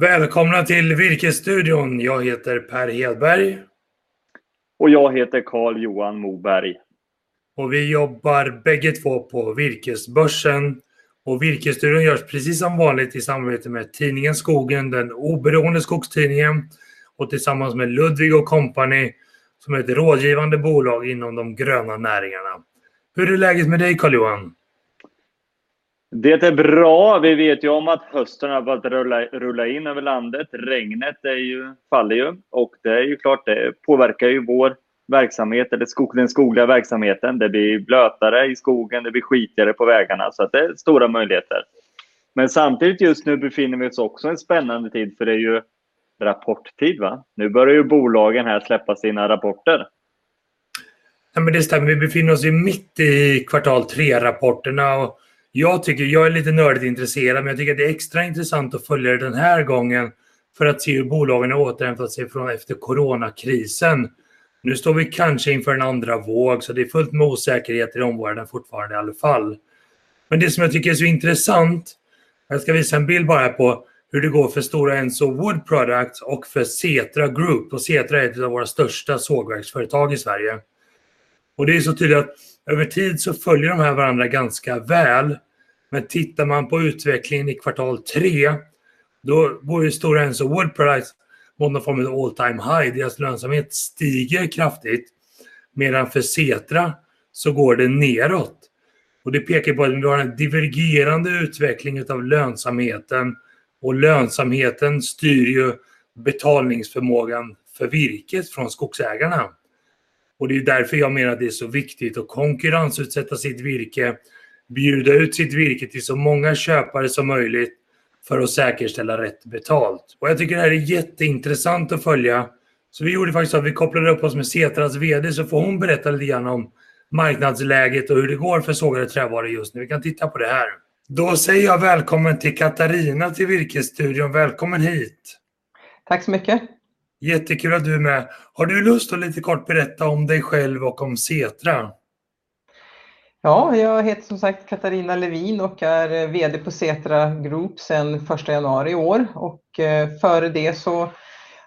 Välkomna till Virkesstudion. Jag heter Per Hedberg. Och jag heter Carl Johan Moberg. Och vi jobbar bägge två på Virkesbörsen. Och Virkesstudion görs precis som vanligt i samarbete med tidningen Skogen, den oberoende skogstidningen. Och tillsammans med Ludvig och Company som är ett rådgivande bolag inom de gröna näringarna. Hur är läget med dig Carl Johan? Det är bra. Vi vet ju om att hösten har börjat rulla, rulla in över landet. Regnet är ju, faller ju och det är ju klart, det påverkar ju vår verksamhet, eller skog, den skogliga verksamheten. Det blir blötare i skogen, det blir skitigare på vägarna, så att det är stora möjligheter. Men samtidigt just nu befinner vi oss också i en spännande tid, för det är ju rapporttid. Va? Nu börjar ju bolagen här släppa sina rapporter. Ja, men det stämmer. Vi befinner oss ju mitt i kvartal tre-rapporterna. Och jag, tycker, jag är lite nördigt intresserad, men jag tycker att det är extra intressant att följa det den här gången för att se hur bolagen har återhämtat sig från efter coronakrisen. Nu står vi kanske inför en andra våg, så det är fullt med osäkerheter i omvärlden fortfarande i alla fall. Men det som jag tycker är så intressant, jag ska visa en bild bara här på hur det går för Stora Enso Wood Products och för Setra Group. Och Setra är ett av våra största sågverksföretag i Sverige. Och det är så tydligt att över tid så följer de här varandra ganska väl. Men tittar man på utvecklingen i kvartal 3 då går ju Stora Enso World Products mot någon form av all time high. Deras lönsamhet stiger kraftigt. Medan för Setra så går det neråt. Och det pekar på att vi har en divergerande utveckling av lönsamheten och lönsamheten styr ju betalningsförmågan för virket från skogsägarna. Och det är därför jag menar att det är så viktigt att konkurrensutsätta sitt virke, bjuda ut sitt virke till så många köpare som möjligt för att säkerställa rätt betalt. Och jag tycker det här är jätteintressant att följa. Så vi gjorde faktiskt att vi kopplade upp oss med Setras VD så får hon berätta lite grann om marknadsläget och hur det går för sågade trävaror just nu. Vi kan titta på det här. Då säger jag välkommen till Katarina till Virkesstudion. Välkommen hit! Tack så mycket! Jättekul att du är med. Har du lust att lite kort berätta om dig själv och om Setra? Ja, jag heter som sagt Katarina Levin och är eh, VD på Setra Group sedan 1 januari i år. Och eh, före det så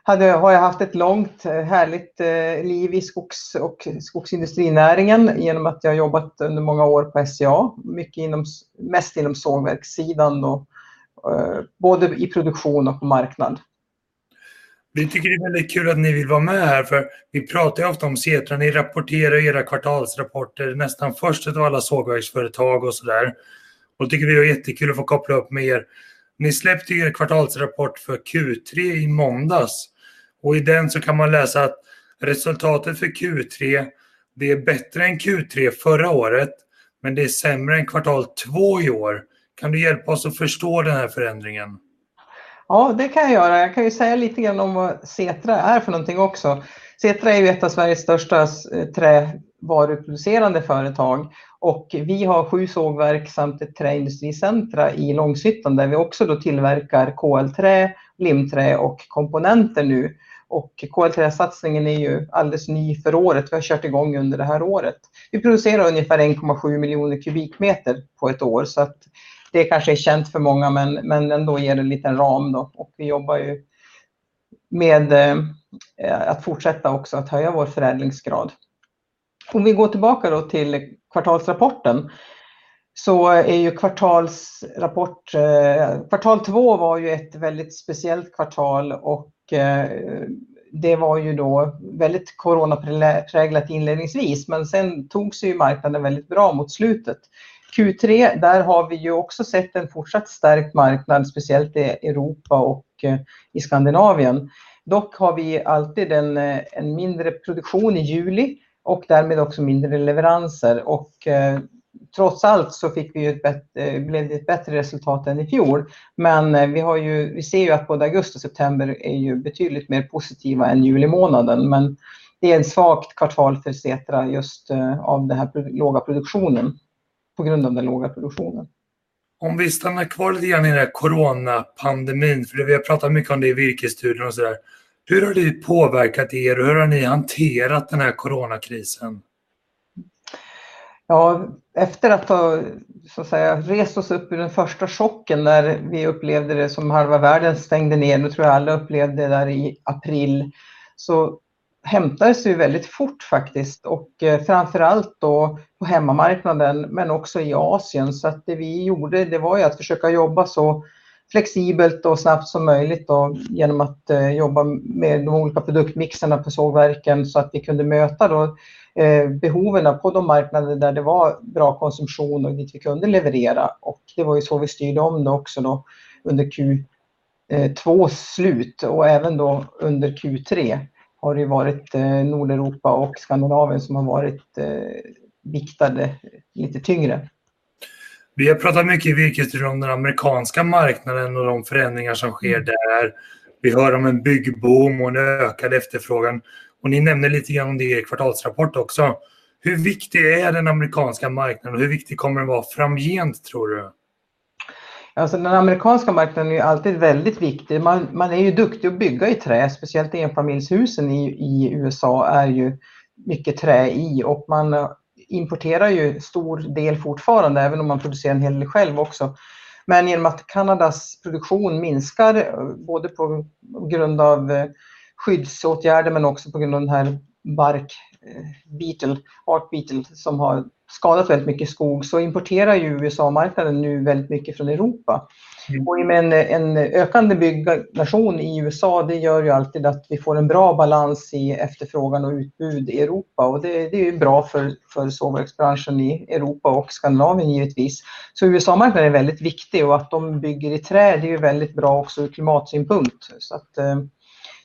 hade, har jag haft ett långt eh, härligt liv i skogs och skogsindustrinäringen genom att jag jobbat under många år på SCA, mycket inom, mest inom sågverkssidan och, både i produktion och på marknad. Vi tycker det är väldigt kul att ni vill vara med här för vi pratar ju ofta om Setra. Ni rapporterar era kvartalsrapporter nästan först av alla sågverksföretag och sådär. Och tycker vi är jättekul att få koppla upp med er. Ni släppte er kvartalsrapport för Q3 i måndags och i den så kan man läsa att resultatet för Q3 det är bättre än Q3 förra året men det är sämre än kvartal två i år. Kan du hjälpa oss att förstå den här förändringen? Ja, det kan jag göra. Jag kan ju säga lite grann om vad Setra är för någonting också. Setra är ju ett av Sveriges största eh, trävaruproducerande företag och vi har sju sågverk samt ett träindustricentra i Långshyttan där vi också då tillverkar KL-trä, limträ och komponenter nu. Och KL-träsatsningen är ju alldeles ny för året. Vi har kört igång under det här året. Vi producerar ungefär 1,7 miljoner kubikmeter på ett år så att det kanske är känt för många men, men ändå ger det en liten ram då. Och vi jobbar ju med eh, att fortsätta också att höja vår förädlingsgrad. Om vi går tillbaka då till kvartalsrapporten så är ju kvartalsrapport, eh, kvartal två var ju ett väldigt speciellt kvartal och eh, det var ju då väldigt coronapräglat inledningsvis men sen tog sig ju marknaden väldigt bra mot slutet. Q3, där har vi ju också sett en fortsatt stärkt marknad, speciellt i Europa och eh, i Skandinavien. Dock har vi alltid en, eh, en mindre produktion i juli och därmed också mindre leveranser. Och eh, trots allt så fick vi ett bättre, blev det ett bättre resultat än i fjol. Men vi, har ju, vi ser ju att både augusti och september är ju betydligt mer positiva än juli månaden. Men det är en svagt kvartal för Setra just av den här låga produktionen på grund av den låga produktionen. Om vi stannar kvar lite grann i den här coronapandemin, för vi har pratat mycket om det i virkesstudion och sådär. Hur har det påverkat er och hur har ni hanterat den här coronakrisen? Ja, efter att ha så att säga, rest oss upp ur den första chocken när vi upplevde det som halva världen stängde ner, nu tror jag alla upplevde det där i april, så hämtades ju väldigt fort faktiskt och eh, framförallt då på hemmamarknaden men också i Asien. Så att det vi gjorde det var ju att försöka jobba så flexibelt och snabbt som möjligt då, genom att eh, jobba med de olika produktmixerna på sågverken så att vi kunde möta då, eh, behoven på de marknader där det var bra konsumtion och dit vi kunde leverera. Och det var ju så vi styrde om det också då under Q2 eh, slut och även då under Q3 har det varit eh, Nordeuropa och Skandinavien som har varit eh, viktade lite tyngre. Vi har pratat mycket i Virkesstudion om den amerikanska marknaden och de förändringar som sker mm. där. Vi hör om en byggboom och en ökad efterfrågan. Och ni nämner lite grann om det i er kvartalsrapport också. Hur viktig är den amerikanska marknaden och hur viktig kommer den vara framgent tror du? Alltså den amerikanska marknaden är ju alltid väldigt viktig. Man, man är ju duktig att bygga i trä, speciellt enfamiljshusen i, i USA är ju mycket trä i och man eh, importerar ju stor del fortfarande, även om man producerar en hel del själv också. Men genom att Kanadas produktion minskar, eh, både på grund av eh, skyddsåtgärder men också på grund av den här bark beetle, art beetle som har skadat väldigt mycket skog så importerar ju USA-marknaden nu väldigt mycket från Europa. Mm. Och med en, en ökande byggnation i USA det gör ju alltid att vi får en bra balans i efterfrågan och utbud i Europa och det, det är ju bra för, för sågverksbranschen i Europa och Skandinavien givetvis. Så USA-marknaden är väldigt viktig och att de bygger i trä det är ju väldigt bra också ur klimatsynpunkt. Så att, eh,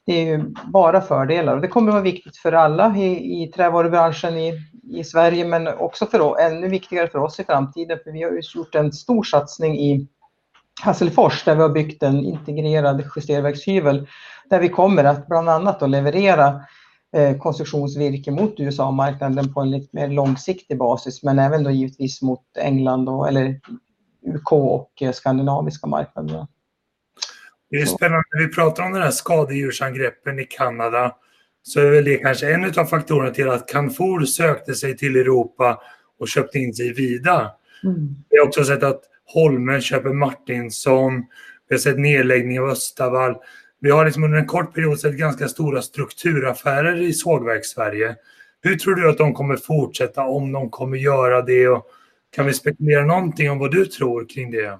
det är ju bara fördelar och det kommer att vara viktigt för alla i, i trävarubranschen i, i Sverige men också för, ännu viktigare för oss i framtiden för vi har ju gjort en stor satsning i Hasselfors där vi har byggt en integrerad justerverkshyvel där vi kommer att bland annat att leverera eh, konstruktionsvirke mot USA-marknaden på en lite mer långsiktig basis men även då givetvis mot England och, eller UK och eh, skandinaviska marknaderna. Det är spännande, när vi pratar om den här skadedjursangreppen i Kanada så är väl det kanske en av faktorerna till att Canfor sökte sig till Europa och köpte in sig i Vida. Mm. Vi har också sett att Holmen köper Martinsson. Vi har sett nedläggning av Östavall. Vi har liksom under en kort period sett ganska stora strukturaffärer i sågverkssverige. Hur tror du att de kommer fortsätta, om de kommer göra det? Och kan vi spekulera någonting om vad du tror kring det?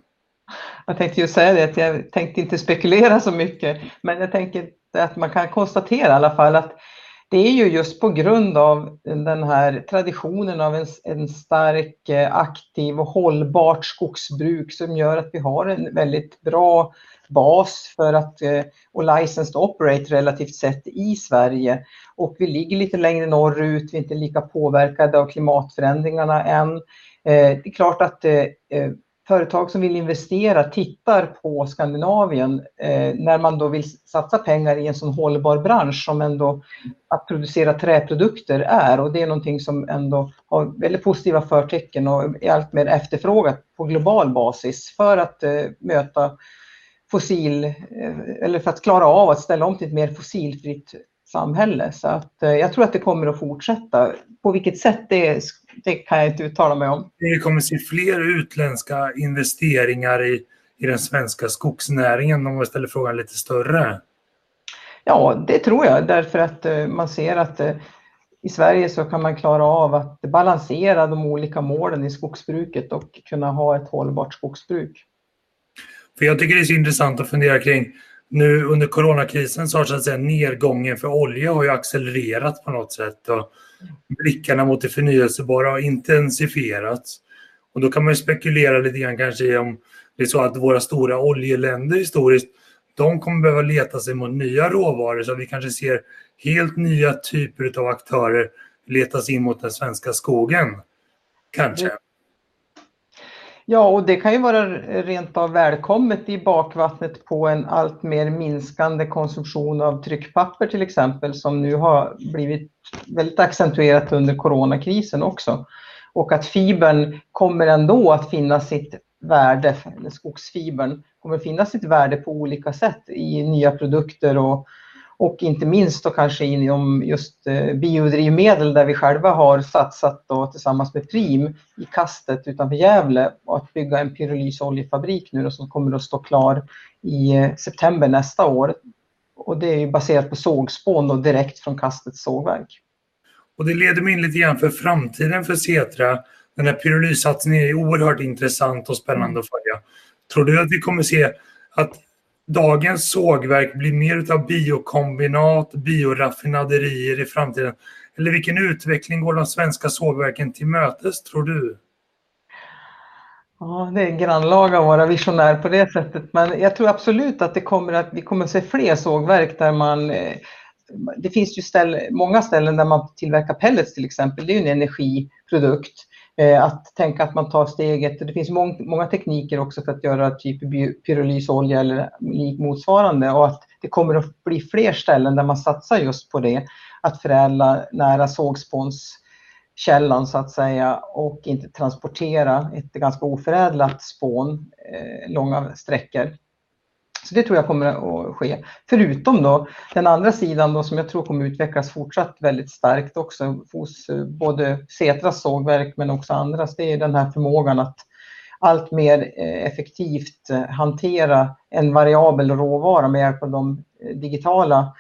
Jag tänkte ju säga det, att jag tänkte inte spekulera så mycket, men jag tänker att man kan konstatera i alla fall att det är ju just på grund av den här traditionen av en, en stark, eh, aktiv och hållbart skogsbruk som gör att vi har en väldigt bra bas för att, eh, och licensed operate relativt sett i Sverige. Och vi ligger lite längre norrut, vi är inte lika påverkade av klimatförändringarna än. Eh, det är klart att företag som vill investera tittar på Skandinavien eh, när man då vill satsa pengar i en sån hållbar bransch som ändå att producera träprodukter är och det är någonting som ändå har väldigt positiva förtecken och är allt mer efterfrågat på global basis för att eh, möta fossil eh, eller för att klara av att ställa om till ett mer fossilfritt samhälle. Så att, eh, jag tror att det kommer att fortsätta. På vilket sätt det, det kan jag inte uttala mig om. Vi kommer se fler utländska investeringar i, i den svenska skogsnäringen om man ställer frågan lite större. Ja, det tror jag därför att eh, man ser att eh, i Sverige så kan man klara av att balansera de olika målen i skogsbruket och kunna ha ett hållbart skogsbruk. För jag tycker det är så intressant att fundera kring nu under coronakrisen så har så att säga, nedgången för olja har ju accelererat på något sätt och blickarna mot det förnyelsebara har intensifierats. Och då kan man spekulera lite grann kanske om det är så att våra stora oljeländer historiskt de kommer behöva leta sig mot nya råvaror så att vi kanske ser helt nya typer av aktörer letas in mot den svenska skogen. Kanske. Mm. Ja, och det kan ju vara rent av välkommet i bakvattnet på en allt mer minskande konsumtion av tryckpapper till exempel som nu har blivit väldigt accentuerat under coronakrisen också. Och att fibern kommer ändå att finna sitt värde, skogsfibern kommer att finna sitt värde på olika sätt i nya produkter och, och inte minst då kanske inom just eh, biodrivmedel där vi själva har satsat då tillsammans med Prim i kastet utanför Gävle och att bygga en pyrolysoljefabrik nu då, som kommer att stå klar i eh, september nästa år. Och det är baserat på sågspån och direkt från kastets sågverk. Och det leder mig in lite grann för framtiden för Setra. Den här pyrolyssatsningen är oerhört intressant och spännande att följa. Tror du att vi kommer se att dagens sågverk blir mer av biokombinat, bioraffinaderier i framtiden? Eller vilken utveckling går de svenska sågverken till mötes, tror du? Ja, det är grannlaga att vara visionär på det sättet, men jag tror absolut att det kommer att, vi kommer att se fler sågverk där man eh, det finns ju ställ, många ställen där man tillverkar pellets till exempel. Det är ju en energiprodukt. Eh, att tänka att man tar steget, det finns mång, många tekniker också för att göra typ pyrolysolja eller motsvarande och att det kommer att bli fler ställen där man satsar just på det. Att förädla nära sågspånskällan så att säga och inte transportera ett ganska oförädlat spån eh, långa sträckor. Så det tror jag kommer att ske. Förutom då den andra sidan då som jag tror kommer utvecklas fortsatt väldigt starkt också hos eh, både Setras sågverk men också andras. Det är den här förmågan att allt mer eh, effektivt eh, hantera en variabel råvara med hjälp av de digitala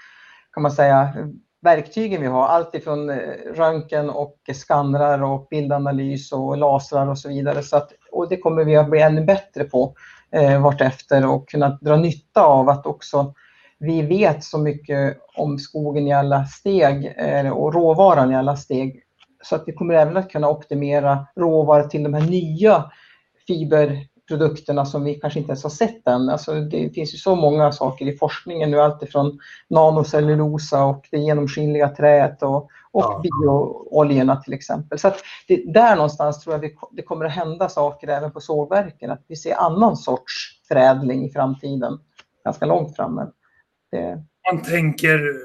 kan man säga, verktygen vi har. Allt ifrån röntgen och skannrar och bildanalys och lasrar och så vidare. Så att, och det kommer vi att bli ännu bättre på eh, vartefter och kunna dra nytta av att också vi vet så mycket om skogen i alla steg eh, och råvaran i alla steg. Så att vi kommer även att kunna optimera råvaror till de här nya fiber fiberprodukterna som vi kanske inte ens har sett än. Alltså det finns ju så många saker i forskningen nu, alltifrån nanocellulosa och det genomskinliga träet och, och ja. biooljorna till exempel. Så det, där någonstans tror jag vi, det kommer att hända saker även på sågverken, att vi ser annan sorts förädling i framtiden, ganska långt fram. Det... Man tänker eh,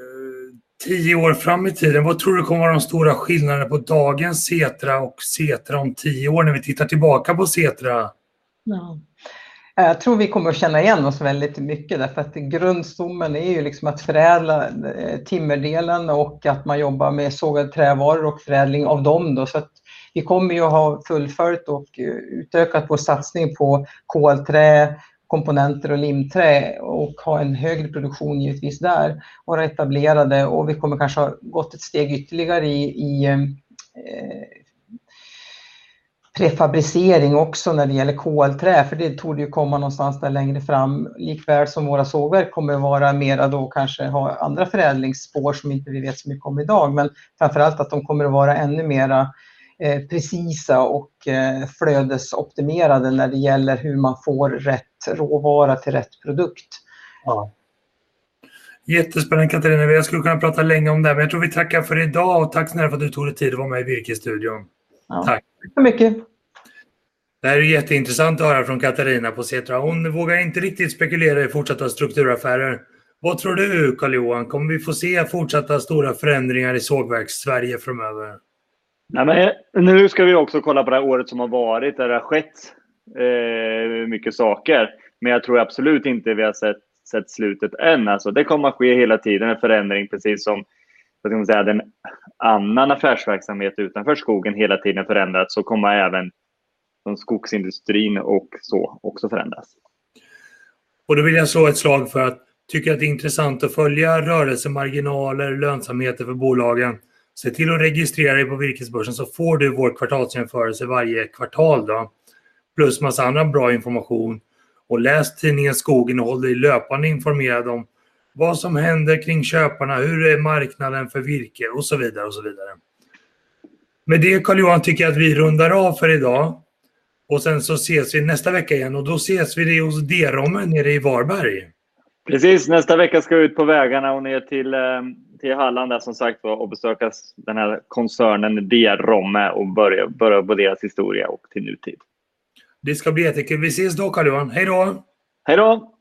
tio år fram i tiden, vad tror du kommer vara de stora skillnaderna på dagens Setra och Setra om tio år när vi tittar tillbaka på Setra? Ja. Jag tror vi kommer att känna igen oss väldigt mycket därför att grundstommen är ju liksom att förädla eh, timmerdelen och att man jobbar med sågade trävaror och förädling av dem. Då. Så att vi kommer ju ha fullföljt och utökat vår satsning på kolträ, komponenter och limträ och ha en högre produktion givetvis där och vara etablerade och vi kommer kanske ha gått ett steg ytterligare i, i eh, prefabricering också när det gäller kolträ, för det tog ju komma någonstans där längre fram, likväl som våra sågverk kommer vara mera då kanske ha andra förädlingsspår som inte vi vet så mycket om idag, men framförallt att de kommer att vara ännu mera eh, precisa och eh, flödesoptimerade när det gäller hur man får rätt råvara till rätt produkt. Ja. Jättespännande Katarina, jag skulle kunna prata länge om det, men jag tror vi tackar för idag och tack snälla för att du tog dig tid att vara med i Virkesstudion. Ja. Tack. Tack så mycket. Det här är jätteintressant att höra från Katarina på Setra. Hon vågar inte riktigt spekulera i fortsatta strukturaffärer. Vad tror du, Carl-Johan? Kommer vi få se fortsatta stora förändringar i sågverks-Sverige framöver? Nej, men eh, nu ska vi också kolla på det här året som har varit, där det har skett eh, mycket saker. Men jag tror absolut inte vi har sett, sett slutet än. Alltså, det kommer att ske hela tiden en förändring, precis som vad ska man säga, den annan affärsverksamhet utanför skogen hela tiden förändrats så kommer även som skogsindustrin och så också förändras. Och då vill jag slå ett slag för att tycker att det är intressant att följa rörelsemarginaler, lönsamheter för bolagen. Se till att registrera dig på virkesbörsen så får du vår kvartalsjämförelse varje kvartal. Då. Plus massa annan bra information. Och läs tidningen Skogen och håll dig löpande informerad om vad som händer kring köparna, hur är marknaden för virke och så vidare. och så vidare. Med det Carl-Johan tycker jag att vi rundar av för idag. Och sen så ses vi nästa vecka igen och då ses vi hos Derommen nere i Varberg. Precis, nästa vecka ska vi ut på vägarna och ner till, eh, till Halland där som sagt och besöka den här koncernen Deromme och börja, börja på deras historia och till nutid. Det ska bli jättekul. Vi ses då Carl-Johan. Hej då! Hej då!